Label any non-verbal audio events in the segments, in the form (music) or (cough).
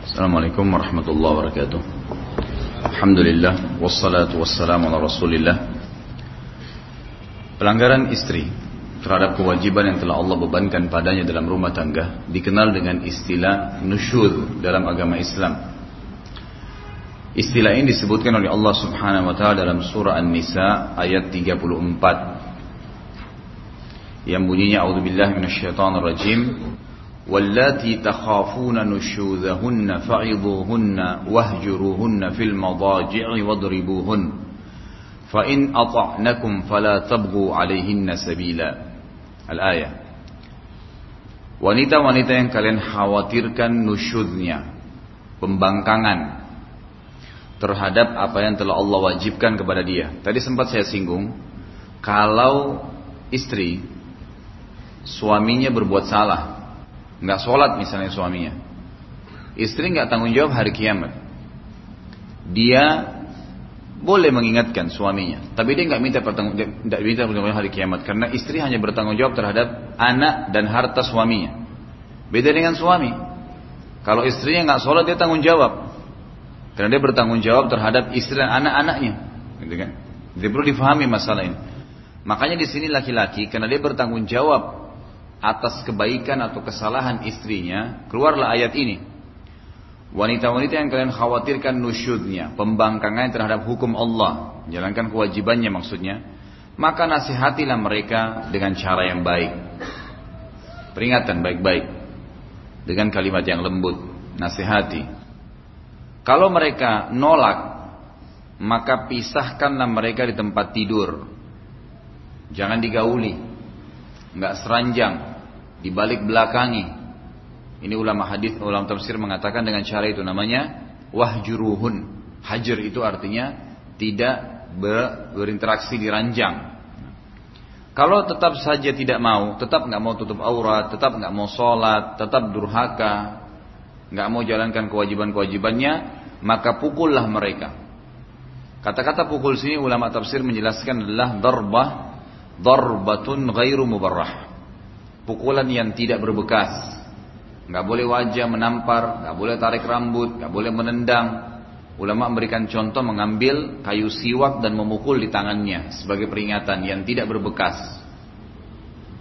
Assalamualaikum warahmatullahi wabarakatuh. Alhamdulillah Wassalatu wassalamu ala rasulillah. Pelanggaran istri terhadap kewajiban yang telah Allah bebankan padanya dalam rumah tangga dikenal dengan istilah nusyud dalam agama Islam. Istilah ini disebutkan oleh Allah Subhanahu wa taala dalam surah An-Nisa ayat 34 yang bunyinya a'udzubillahi minasyaitonir rajim واللاتي تخافون نشوذهن فعظوهن واهجروهن في المضاجع واضربوهن فإن أطعنكم فلا تبغوا عليهن سبيلا Al-ayah Wanita-wanita yang kalian khawatirkan nusyudnya Pembangkangan Terhadap apa yang telah Allah wajibkan kepada dia Tadi sempat saya singgung Kalau istri Suaminya berbuat salah nggak sholat misalnya suaminya, istri nggak tanggung jawab hari kiamat. Dia boleh mengingatkan suaminya, tapi dia nggak minta pertanggung tidak minta pertanggung hari kiamat karena istri hanya bertanggung jawab terhadap anak dan harta suaminya. Beda dengan suami. Kalau istrinya nggak sholat dia tanggung jawab, karena dia bertanggung jawab terhadap istri dan anak-anaknya, gitu kan? Jadi perlu difahami masalah ini. Makanya di sini laki-laki karena dia bertanggung jawab atas kebaikan atau kesalahan istrinya, keluarlah ayat ini. Wanita-wanita yang kalian khawatirkan nusyudnya, pembangkangan terhadap hukum Allah, jalankan kewajibannya maksudnya, maka nasihatilah mereka dengan cara yang baik. Peringatan baik-baik. Dengan kalimat yang lembut, nasihati. Kalau mereka nolak, maka pisahkanlah mereka di tempat tidur. Jangan digauli, nggak seranjang, dibalik belakangi. Ini ulama hadis, ulama tafsir mengatakan dengan cara itu namanya wahjuruhun. Hajar itu artinya tidak ber, berinteraksi di ranjang. Kalau tetap saja tidak mau, tetap nggak mau tutup aurat, tetap nggak mau sholat, tetap durhaka, nggak mau jalankan kewajiban-kewajibannya, maka pukullah mereka. Kata-kata pukul sini ulama tafsir menjelaskan adalah darbah, darbatun ghairu mubarrah pukulan yang tidak berbekas. Nggak boleh wajah menampar, nggak boleh tarik rambut, nggak boleh menendang. Ulama memberikan contoh mengambil kayu siwak dan memukul di tangannya sebagai peringatan yang tidak berbekas.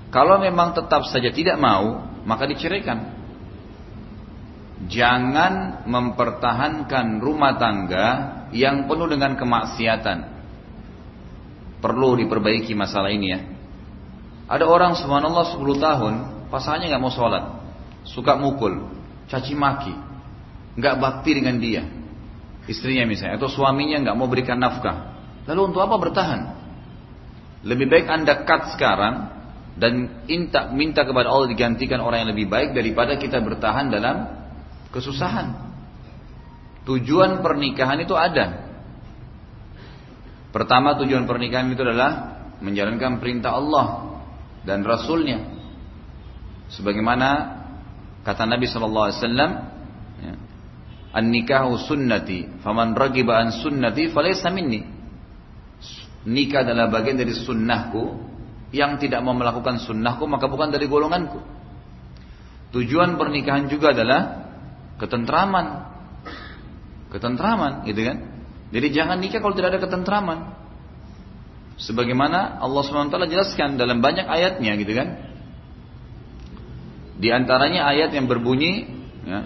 Kalau memang tetap saja tidak mau, maka diceraikan. Jangan mempertahankan rumah tangga yang penuh dengan kemaksiatan. Perlu diperbaiki masalah ini ya. Ada orang subhanallah 10 tahun, pasangannya nggak mau sholat, suka mukul, caci maki, nggak bakti dengan dia, istrinya misalnya, atau suaminya nggak mau berikan nafkah. Lalu untuk apa bertahan? Lebih baik anda cut sekarang dan minta, minta kepada Allah digantikan orang yang lebih baik daripada kita bertahan dalam kesusahan. Tujuan pernikahan itu ada. Pertama tujuan pernikahan itu adalah menjalankan perintah Allah dan Rasulnya. Sebagaimana kata Nabi Shallallahu Alaihi ya, an nikahu sunnati, faman ragiba an sunnati, falaysa minni. Nikah adalah bagian dari sunnahku, yang tidak mau melakukan sunnahku maka bukan dari golonganku. Tujuan pernikahan juga adalah ketentraman, ketentraman, gitu kan? Jadi jangan nikah kalau tidak ada ketentraman. Sebagaimana Allah SWT jelaskan dalam banyak ayatnya gitu kan. Di antaranya ayat yang berbunyi ya,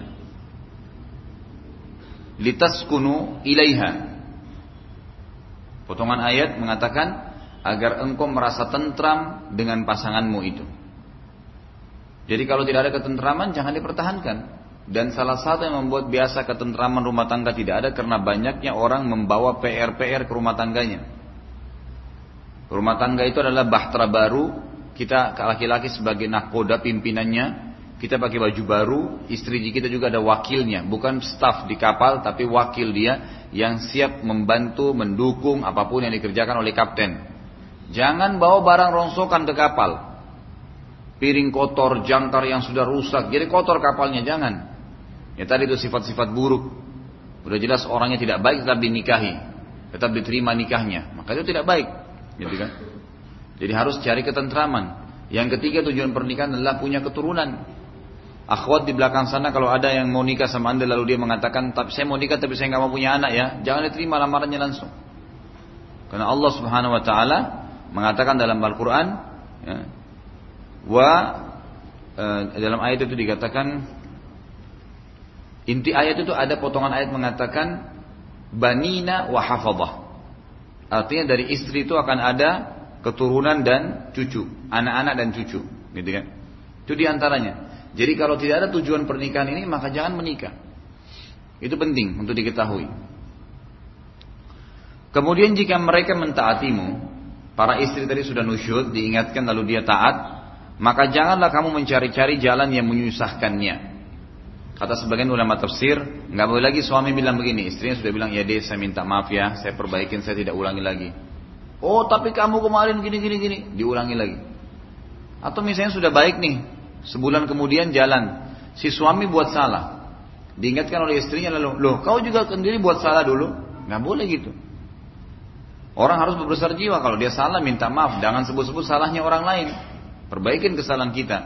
litaskunu ilaiha. Potongan ayat mengatakan agar engkau merasa tentram dengan pasanganmu itu. Jadi kalau tidak ada ketentraman jangan dipertahankan. Dan salah satu yang membuat biasa ketentraman rumah tangga tidak ada karena banyaknya orang membawa PR-PR ke rumah tangganya. Rumah tangga itu adalah bahtera baru. Kita laki-laki sebagai nakoda pimpinannya. Kita pakai baju baru. Istri kita juga ada wakilnya. Bukan staff di kapal tapi wakil dia yang siap membantu, mendukung apa pun yang dikerjakan oleh kapten. Jangan bawa barang rongsokan ke kapal. Piring kotor, jangkar yang sudah rusak. Jadi kotor kapalnya, jangan. Ya tadi itu sifat-sifat buruk. Udah jelas orangnya tidak baik tetap dinikahi. Tetap diterima nikahnya. Maka itu tidak baik gitu kan? Jadi harus cari ketentraman. Yang ketiga tujuan pernikahan adalah punya keturunan. Akhwat di belakang sana kalau ada yang mau nikah sama anda lalu dia mengatakan, tapi saya mau nikah tapi saya nggak mau punya anak ya, jangan diterima lamarannya langsung. Karena Allah Subhanahu Wa Taala mengatakan dalam Al-Quran, ya, wa e, dalam ayat itu dikatakan inti ayat itu ada potongan ayat mengatakan banina wa hafadah. Artinya dari istri itu akan ada keturunan dan cucu, anak-anak dan cucu, gitu kan? Itu di antaranya. Jadi kalau tidak ada tujuan pernikahan ini maka jangan menikah. Itu penting untuk diketahui. Kemudian jika mereka mentaatimu, para istri tadi sudah nusyud, diingatkan lalu dia taat, maka janganlah kamu mencari-cari jalan yang menyusahkannya. Kata sebagian ulama tafsir, nggak boleh lagi suami bilang begini, istrinya sudah bilang ya deh saya minta maaf ya, saya perbaikin, saya tidak ulangi lagi. Oh tapi kamu kemarin gini gini gini, diulangi lagi. Atau misalnya sudah baik nih, Sebulan kemudian jalan. Si suami buat salah. Diingatkan oleh istrinya lalu, loh kau juga sendiri buat salah dulu. Nggak boleh gitu. Orang harus berbesar jiwa kalau dia salah minta maaf. Jangan sebut-sebut salahnya orang lain. Perbaikin kesalahan kita.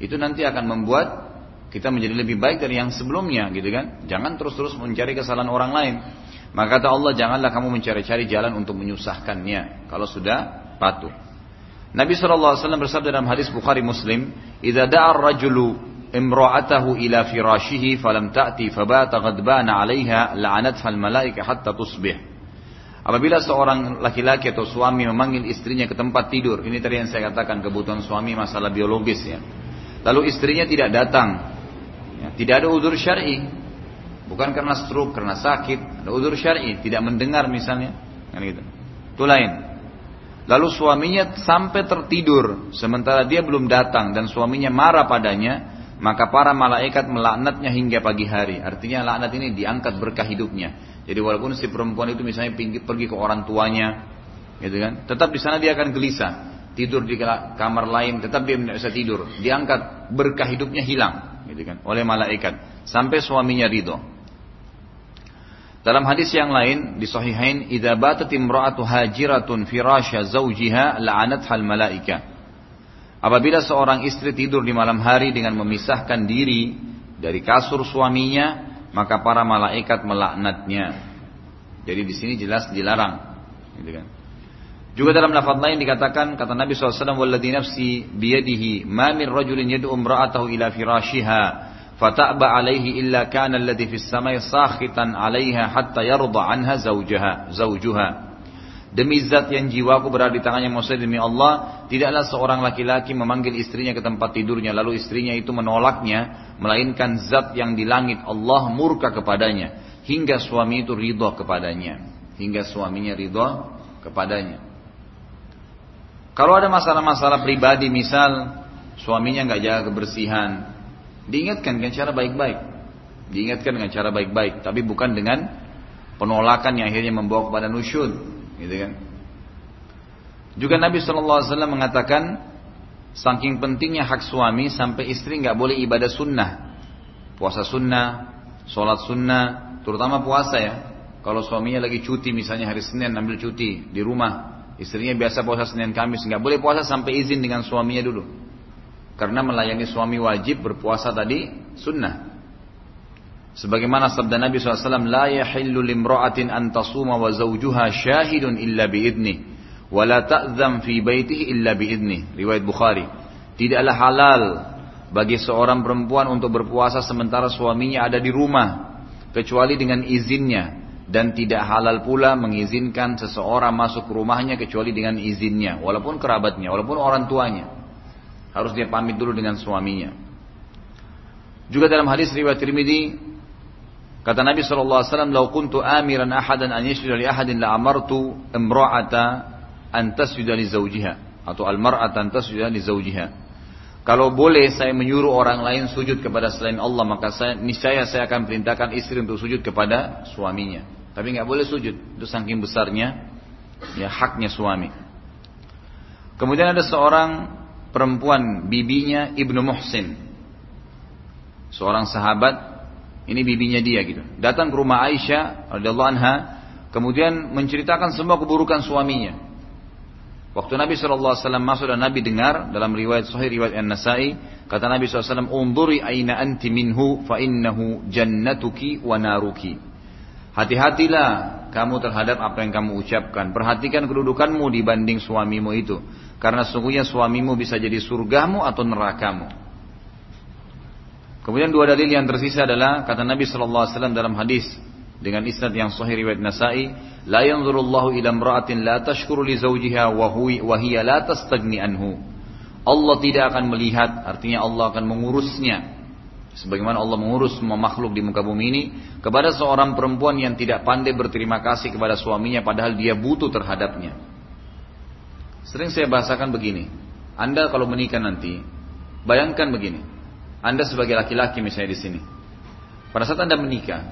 Itu nanti akan membuat kita menjadi lebih baik dari yang sebelumnya gitu kan. Jangan terus-terus mencari kesalahan orang lain. Maka kata Allah janganlah kamu mencari-cari jalan untuk menyusahkannya kalau sudah patuh. Nabi SAW bersabda dalam hadis Bukhari Muslim, "Idza da'a ar-rajulu imra'atahu ila firashihi falam ta'ti fabata ghadbana 'alayha la'anatha al-malaika hatta tusbih." Apabila seorang laki-laki atau suami memanggil istrinya ke tempat tidur, ini tadi yang saya katakan kebutuhan suami masalah biologis ya. Lalu istrinya tidak datang, ya, tidak ada udur syar'i, bukan karena stroke, karena sakit, ada udur syar'i, tidak mendengar misalnya, kan gitu. Itu lain. Lalu suaminya sampai tertidur sementara dia belum datang dan suaminya marah padanya, maka para malaikat melaknatnya hingga pagi hari. Artinya laknat ini diangkat berkah hidupnya. Jadi walaupun si perempuan itu misalnya pergi ke orang tuanya, gitu kan, tetap di sana dia akan gelisah. Tidur di kamar lain, tetap dia tidak bisa tidur. Diangkat berkah hidupnya hilang, gitu kan, oleh malaikat sampai suaminya ridho. Dalam hadis yang lain di Sahihain, "Idza batat imra'atu hajiratun firasya zawjiha la'anatha al-malaika." Apabila seorang istri tidur di malam hari dengan memisahkan diri dari kasur suaminya, maka para malaikat melaknatnya. Jadi di sini jelas dilarang, gitu kan. Juga dalam lafaz lain dikatakan kata Nabi SAW, "Walladzi nafsi biyadihi ma min rajulin yad'u imra'atahu ila firashiha fata'ba alaihi illa kana alladhi fis samai sakhitan 'alaiha hatta yarda 'anha zawjaha zawjuha Demi zat yang jiwaku berada di tangannya Musa demi Allah, tidaklah seorang laki-laki memanggil istrinya ke tempat tidurnya lalu istrinya itu menolaknya, melainkan zat yang di langit Allah murka kepadanya hingga suami itu ridho kepadanya, hingga suaminya ridho kepadanya. Kalau ada masalah-masalah pribadi misal suaminya nggak jaga kebersihan, Diingatkan dengan cara baik-baik. Diingatkan dengan cara baik-baik, tapi bukan dengan penolakan yang akhirnya membawa kepada nusyud, gitu kan. Juga Nabi SAW mengatakan, saking pentingnya hak suami sampai istri nggak boleh ibadah sunnah, puasa sunnah, sholat sunnah, terutama puasa ya. Kalau suaminya lagi cuti misalnya hari Senin ambil cuti di rumah, istrinya biasa puasa Senin Kamis nggak boleh puasa sampai izin dengan suaminya dulu. Karena melayani suami wajib berpuasa tadi sunnah. Sebagaimana sabda Nabi SAW, La yahillu limra'atin an tasuma wa zawjuha syahidun illa biidni. Wa la ta'zam fi baitihi illa biidni. Riwayat Bukhari. Tidaklah halal bagi seorang perempuan untuk berpuasa sementara suaminya ada di rumah. Kecuali dengan izinnya. Dan tidak halal pula mengizinkan seseorang masuk rumahnya kecuali dengan izinnya. Walaupun kerabatnya, walaupun orang tuanya. Harus dia pamit dulu dengan suaminya. Juga dalam hadis riwayat Tirmidzi kata Nabi sallallahu alaihi wasallam, "Lau kuntu amiran ahadan an yasjuda li ahadin la amartu imra'ata an tasjuda li zawjiha atau al-mar'ata an tasjuda li zawjiha." Kalau boleh saya menyuruh orang lain sujud kepada selain Allah, maka saya niscaya saya akan perintahkan istri untuk sujud kepada suaminya. Tapi nggak boleh sujud, itu saking besarnya ya haknya suami. Kemudian ada seorang perempuan bibinya Ibnu Muhsin. Seorang sahabat, ini bibinya dia gitu. Datang ke rumah Aisyah radhiyallahu anha, kemudian menceritakan semua keburukan suaminya. Waktu Nabi SAW masuk dan Nabi dengar dalam riwayat Sahih riwayat An-Nasai, Kata Nabi SAW, Unduri aina anti minhu fa innahu jannatuki wa naruki. Hati-hatilah kamu terhadap apa yang kamu ucapkan. Perhatikan kedudukanmu dibanding suamimu itu. Karena sungguhnya suamimu bisa jadi surgamu atau nerakamu. Kemudian dua dalil yang tersisa adalah kata Nabi SAW dalam hadis dengan isnad yang sahih riwayat Nasa'i, la yanzurullahu ila imra'atin la tashkuru li zawjiha wa hiya la tastagni anhu. Allah tidak akan melihat, artinya Allah akan mengurusnya. Sebagaimana Allah mengurus semua makhluk di muka bumi ini kepada seorang perempuan yang tidak pandai berterima kasih kepada suaminya padahal dia butuh terhadapnya. Sering saya bahasakan begini, Anda kalau menikah nanti, bayangkan begini, Anda sebagai laki-laki misalnya di sini. Pada saat Anda menikah,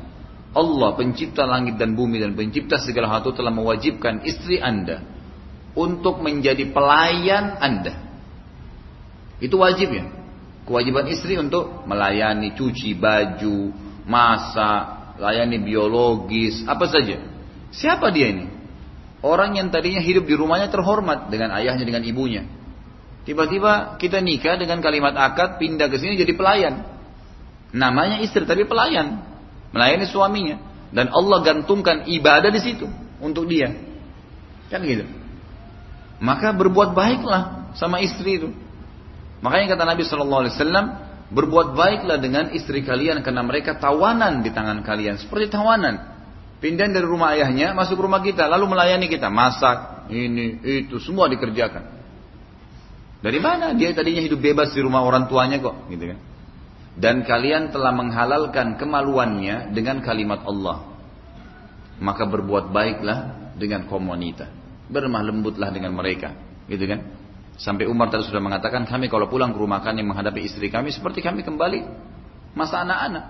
Allah pencipta langit dan bumi dan pencipta segala hal itu telah mewajibkan istri Anda untuk menjadi pelayan Anda. Itu wajib ya. Kewajiban istri untuk melayani cuci baju, masak, layani biologis, apa saja. Siapa dia ini? Orang yang tadinya hidup di rumahnya terhormat dengan ayahnya, dengan ibunya. Tiba-tiba kita nikah dengan kalimat akad, pindah ke sini jadi pelayan. Namanya istri tapi pelayan. Melayani suaminya. Dan Allah gantungkan ibadah di situ untuk dia. Kan gitu. Maka berbuat baiklah sama istri itu. Makanya kata Nabi Shallallahu Alaihi Wasallam, berbuat baiklah dengan istri kalian karena mereka tawanan di tangan kalian, seperti tawanan. Pindah dari rumah ayahnya masuk rumah kita, lalu melayani kita, masak, ini, itu, semua dikerjakan. Dari mana dia tadinya hidup bebas di rumah orang tuanya kok, gitu kan? Dan kalian telah menghalalkan kemaluannya dengan kalimat Allah. Maka berbuat baiklah dengan komunitas. Bermah lembutlah dengan mereka, gitu kan? Sampai Umar tadi sudah mengatakan kami kalau pulang ke rumah kami menghadapi istri kami seperti kami kembali masa anak-anak.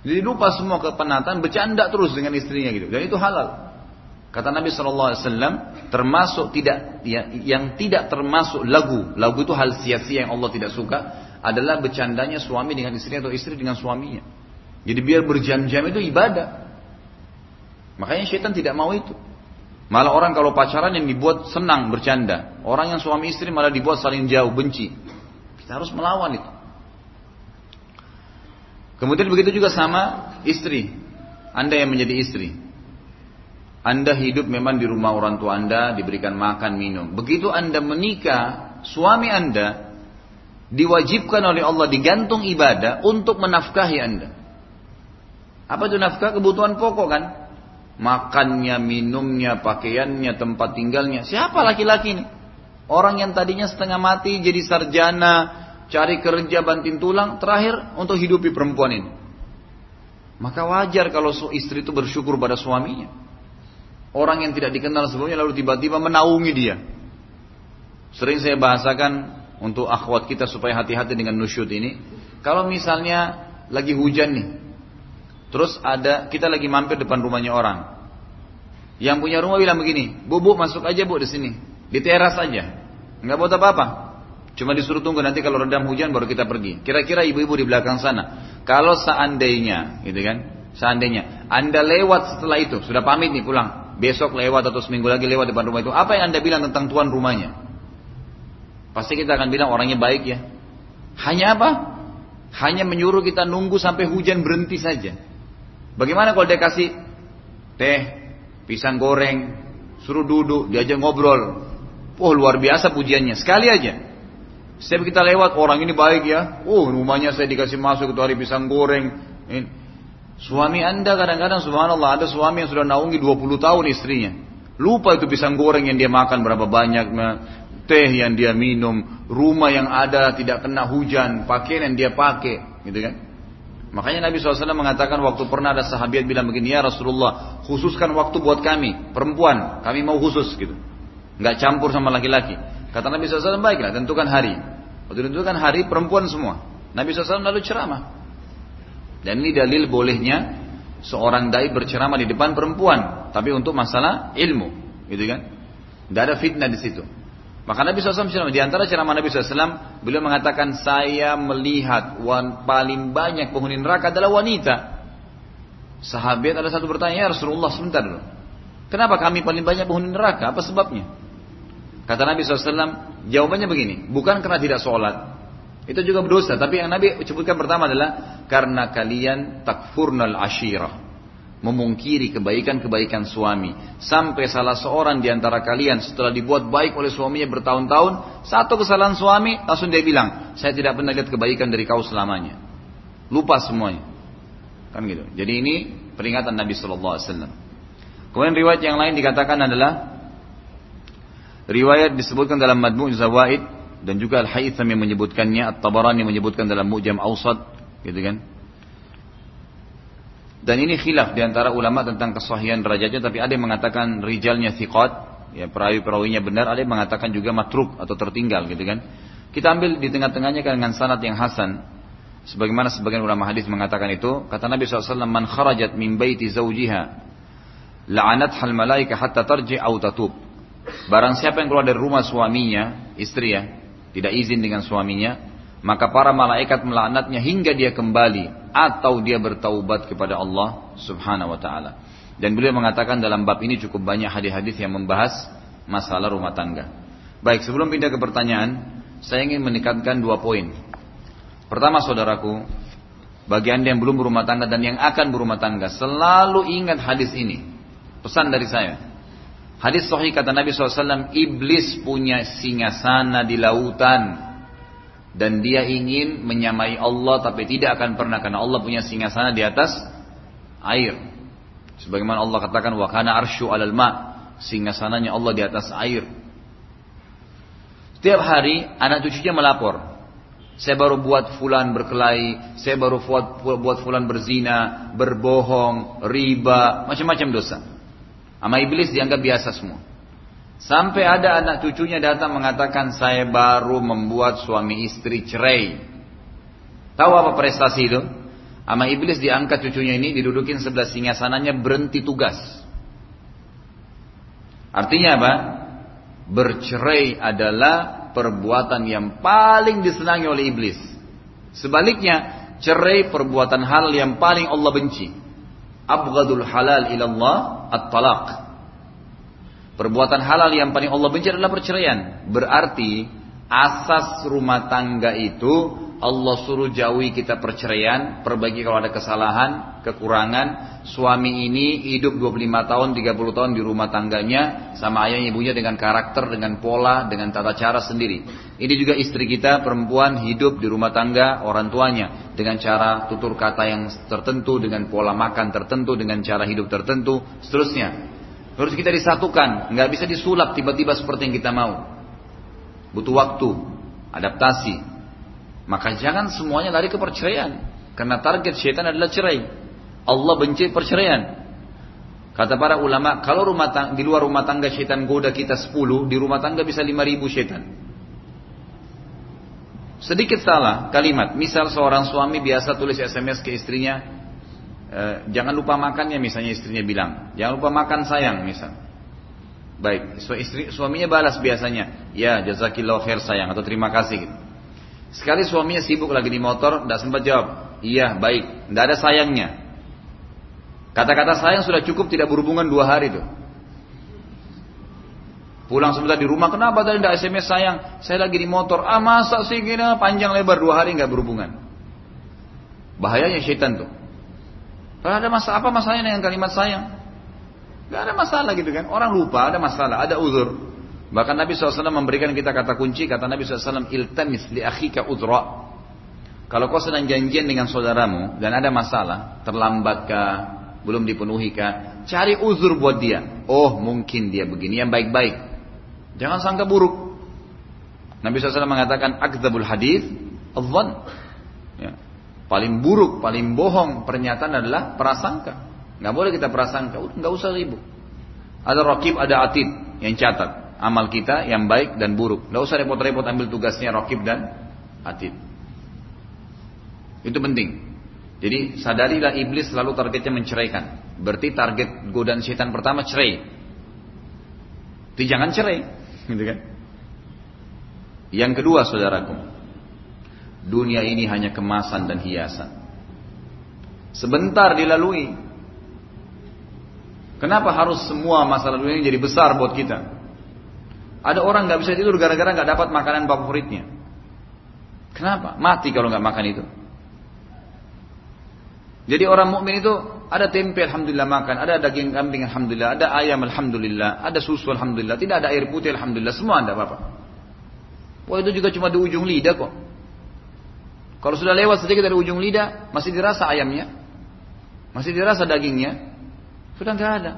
Jadi lupa semua kepenatan, bercanda terus dengan istrinya gitu. Dan itu halal. Kata Nabi Wasallam termasuk tidak ya, yang tidak termasuk lagu. Lagu itu hal sia-sia yang Allah tidak suka adalah bercandanya suami dengan istri atau istri dengan suaminya. Jadi biar berjam-jam itu ibadah. Makanya syaitan tidak mau itu. Malah orang kalau pacaran yang dibuat senang bercanda. Orang yang suami istri malah dibuat saling jauh, benci. Kita harus melawan itu. Kemudian begitu juga sama istri. Anda yang menjadi istri. Anda hidup memang di rumah orang tua Anda, diberikan makan, minum. Begitu Anda menikah, suami Anda diwajibkan oleh Allah digantung ibadah untuk menafkahi Anda. Apa itu nafkah? Kebutuhan pokok kan? Makannya, minumnya, pakaiannya, tempat tinggalnya. Siapa laki-laki ini? Orang yang tadinya setengah mati jadi sarjana, cari kerja banting tulang, terakhir untuk hidupi perempuan ini. Maka wajar kalau istri itu bersyukur pada suaminya. Orang yang tidak dikenal sebelumnya lalu tiba-tiba menaungi dia. Sering saya bahasakan untuk akhwat kita supaya hati-hati dengan nusyud ini. Kalau misalnya lagi hujan nih, Terus ada kita lagi mampir depan rumahnya orang. Yang punya rumah bilang begini, bu bu masuk aja bu di sini, di teras aja, nggak buat apa-apa. Cuma disuruh tunggu nanti kalau redam hujan baru kita pergi. Kira-kira ibu-ibu di belakang sana, kalau seandainya, gitu kan, seandainya anda lewat setelah itu sudah pamit nih pulang, besok lewat atau seminggu lagi lewat depan rumah itu, apa yang anda bilang tentang tuan rumahnya? Pasti kita akan bilang orangnya baik ya. Hanya apa? Hanya menyuruh kita nunggu sampai hujan berhenti saja. Bagaimana kalau dia kasih teh, pisang goreng, suruh duduk, diajak ngobrol. Oh luar biasa pujiannya, sekali aja. Setiap kita lewat orang ini baik ya. Oh rumahnya saya dikasih masuk itu hari pisang goreng. Suami anda kadang-kadang subhanallah ada suami yang sudah naungi 20 tahun istrinya. Lupa itu pisang goreng yang dia makan berapa banyak, teh yang dia minum, rumah yang ada tidak kena hujan, pakaian yang dia pakai, gitu kan? Makanya Nabi SAW mengatakan waktu pernah ada sahabat bilang begini, ya Rasulullah, khususkan waktu buat kami, perempuan, kami mau khusus gitu. Nggak campur sama laki-laki. Kata Nabi SAW, baiklah, tentukan hari. Waktu tentukan hari, perempuan semua. Nabi SAW lalu ceramah. Dan ini dalil bolehnya seorang dai berceramah di depan perempuan, tapi untuk masalah ilmu, gitu kan? Tidak ada fitnah di situ. Maka Nabi SAW di antara ceramah Nabi SAW, beliau mengatakan saya melihat wan, paling banyak penghuni neraka adalah wanita. Sahabat ada satu bertanya, ya Rasulullah sebentar dulu. Kenapa kami paling banyak penghuni neraka? Apa sebabnya? Kata Nabi SAW, jawabannya begini, bukan karena tidak sholat, Itu juga berdosa. Tapi yang Nabi sebutkan pertama adalah karena kalian takfurnal ashirah. Memungkiri kebaikan-kebaikan suami. Sampai salah seorang di antara kalian setelah dibuat baik oleh suaminya bertahun-tahun. Satu kesalahan suami langsung dia bilang. Saya tidak pernah lihat kebaikan dari kau selamanya. Lupa semuanya. Kan gitu. Jadi ini peringatan Nabi Shallallahu Alaihi Wasallam. Kemudian riwayat yang lain dikatakan adalah riwayat disebutkan dalam Madmu' Zawaid dan juga Al-Haytham yang menyebutkannya, At-Tabarani menyebutkan dalam Mu'jam Awsat, gitu kan. Dan ini khilaf di antara ulama tentang kesahihan derajatnya, tapi ada yang mengatakan rijalnya thiqat, ya perawi-perawinya benar, ada yang mengatakan juga matruk atau tertinggal gitu kan. Kita ambil di tengah-tengahnya dengan sanad yang hasan. Sebagaimana sebagian ulama hadis mengatakan itu, kata Nabi SAW, Man kharajat min baiti zawjiha, la'anat hal malaika hatta tarji au tatub. Barang siapa yang keluar dari rumah suaminya, istri ya, tidak izin dengan suaminya, maka para malaikat melaknatnya hingga dia kembali atau dia bertaubat kepada Allah Subhanahu wa taala. Dan beliau mengatakan dalam bab ini cukup banyak hadis-hadis yang membahas masalah rumah tangga. Baik, sebelum pindah ke pertanyaan, saya ingin meningkatkan dua poin. Pertama, saudaraku, bagi anda yang belum berumah tangga dan yang akan berumah tangga, selalu ingat hadis ini. Pesan dari saya. Hadis sahih kata Nabi SAW, iblis punya singasana di lautan. Dan dia ingin menyamai Allah tapi tidak akan pernah karena Allah punya singasana di atas air. Sebagaimana Allah katakan, wa kana arsyu alal ma. Singgasananya Allah di atas air. Setiap hari anak cucunya melapor. Saya baru buat fulan berkelahi, saya baru buat, buat fulan berzina, berbohong, riba, macam-macam dosa. Sama iblis dianggap biasa semua. Sampai ada anak cucunya datang mengatakan saya baru membuat suami istri cerai. Tahu apa prestasi itu? Sama iblis diangkat cucunya ini didudukin sebelah singgasananya berhenti tugas. Artinya apa? Bercerai adalah perbuatan yang paling disenangi oleh iblis. Sebaliknya, cerai perbuatan hal yang paling Allah benci. Abghadul halal ilallah at-talaq. Perbuatan halal yang paling Allah benci adalah perceraian. Berarti asas rumah tangga itu Allah suruh jauhi kita perceraian, perbaiki kalau ada kesalahan, kekurangan. Suami ini hidup 25 tahun, 30 tahun di rumah tangganya sama ayah ibunya dengan karakter, dengan pola, dengan tata cara sendiri. Ini juga istri kita perempuan hidup di rumah tangga orang tuanya dengan cara tutur kata yang tertentu, dengan pola makan tertentu, dengan cara hidup tertentu, seterusnya. Harus kita disatukan, nggak bisa disulap tiba-tiba seperti yang kita mau. Butuh waktu, adaptasi, maka jangan semuanya lari ke perceraian. Karena target syaitan adalah cerai. Allah benci perceraian. Kata para ulama, kalau rumah tangga, di luar rumah tangga syaitan goda kita 10, di rumah tangga bisa 5000 syaitan. Sedikit salah kalimat. Misal seorang suami biasa tulis SMS ke istrinya, e, jangan lupa makannya misalnya istrinya bilang, jangan lupa makan sayang misal. Baik, so, istri, suaminya balas biasanya, ya jazakillah khair sayang atau terima kasih gitu. Sekali suaminya sibuk lagi di motor, tidak sempat jawab. Iya, baik. Tidak ada sayangnya. Kata-kata sayang sudah cukup tidak berhubungan dua hari itu. Pulang sebentar di rumah, kenapa tadi tidak SMS sayang? Saya lagi di motor. Ah masa sih gini panjang lebar dua hari nggak berhubungan. Bahayanya syaitan tuh. Kalau ada masalah apa masalahnya dengan kalimat sayang? Gak ada masalah gitu kan. Orang lupa ada masalah, ada uzur. Bahkan Nabi SAW memberikan kita kata kunci, kata Nabi SAW, iltamis li akhika udra. Kalau kau sedang janjian dengan saudaramu dan ada masalah, terlambatkah, belum dipenuhikah, cari uzur buat dia. Oh mungkin dia begini yang baik-baik. Jangan sangka buruk. Nabi SAW mengatakan akzabul hadis adzan. Paling buruk, paling bohong pernyataan adalah prasangka. Nggak boleh kita prasangka, nggak usah ribut. Ada rakib, ada atid yang catat amal kita yang baik dan buruk. Tidak usah repot-repot ambil tugasnya rokib dan atid. Itu penting. Jadi sadarilah iblis selalu targetnya menceraikan. Berarti target godaan setan pertama cerai. Jadi jangan cerai, (laughs) gitu kan? Yang kedua, saudaraku, dunia ini hanya kemasan dan hiasan. Sebentar dilalui. Kenapa harus semua masalah dunia ini jadi besar buat kita? Ada orang nggak bisa tidur gara-gara nggak dapat makanan favoritnya. Kenapa? Mati kalau nggak makan itu. Jadi orang mukmin itu ada tempe alhamdulillah makan, ada daging kambing alhamdulillah, ada ayam alhamdulillah, ada susu alhamdulillah, tidak ada air putih alhamdulillah, semua ada Bapak. Wah itu juga cuma di ujung lidah kok. Kalau sudah lewat sedikit dari ujung lidah, masih dirasa ayamnya, masih dirasa dagingnya, sudah nggak ada.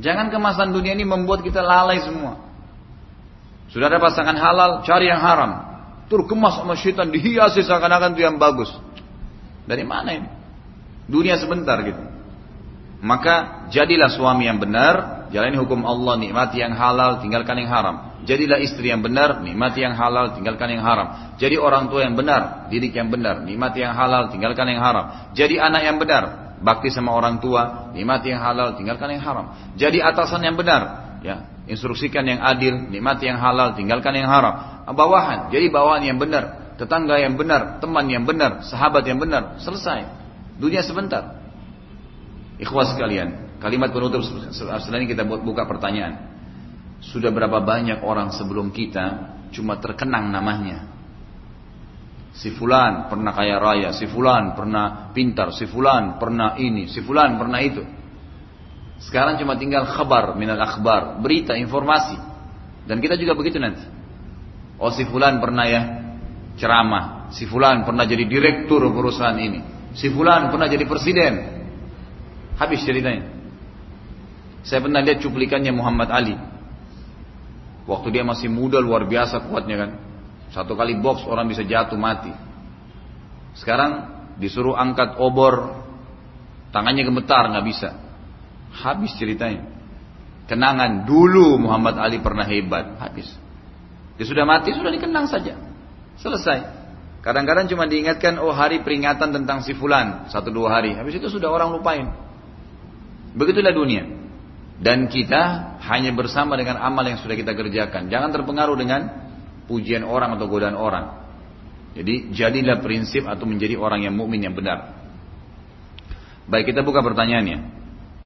Jangan kemasan dunia ini membuat kita lalai semua. Sudah ada pasangan halal, cari yang haram. Terkemas sama syaitan, dihiasi seakan-akan itu yang bagus. Dari mana ini? Dunia sebentar gitu. Maka jadilah suami yang benar, jalani hukum Allah, nikmati yang halal, tinggalkan yang haram. Jadilah istri yang benar, nikmati yang halal, tinggalkan yang haram. Jadi orang tua yang benar, didik yang benar, nikmati yang halal, tinggalkan yang haram. Jadi anak yang benar, bakti sama orang tua, nikmati yang halal, tinggalkan yang haram. Jadi atasan yang benar, ya, instruksikan yang adil, nikmati yang halal, tinggalkan yang haram. Bawahan, jadi bawahan yang benar, tetangga yang benar, teman yang benar, sahabat yang benar, selesai. Dunia sebentar. Ikhwas sekalian, kalimat penutup setelah ini kita buka pertanyaan. Sudah berapa banyak orang sebelum kita cuma terkenang namanya. Si fulan pernah kaya raya, si fulan pernah pintar, si fulan pernah ini, si fulan pernah itu. Sekarang cuma tinggal khabar minal akhbar, berita, informasi. Dan kita juga begitu nanti. Oh si fulan pernah ya ceramah, si fulan pernah jadi direktur perusahaan ini. Si fulan pernah jadi presiden. Habis ceritanya. Saya pernah lihat cuplikannya Muhammad Ali. Waktu dia masih muda luar biasa kuatnya kan. Satu kali box orang bisa jatuh mati. Sekarang disuruh angkat obor, tangannya gemetar nggak bisa. Habis ceritanya. Kenangan dulu Muhammad Ali pernah hebat, habis. Dia sudah mati, sudah dikenang saja. Selesai. Kadang-kadang cuma diingatkan, oh hari peringatan tentang si fulan, satu dua hari. Habis itu sudah orang lupain. Begitulah dunia. Dan kita hanya bersama dengan amal yang sudah kita kerjakan. Jangan terpengaruh dengan pujian orang atau godaan orang. Jadi jadilah prinsip atau menjadi orang yang mukmin yang benar. Baik kita buka pertanyaannya.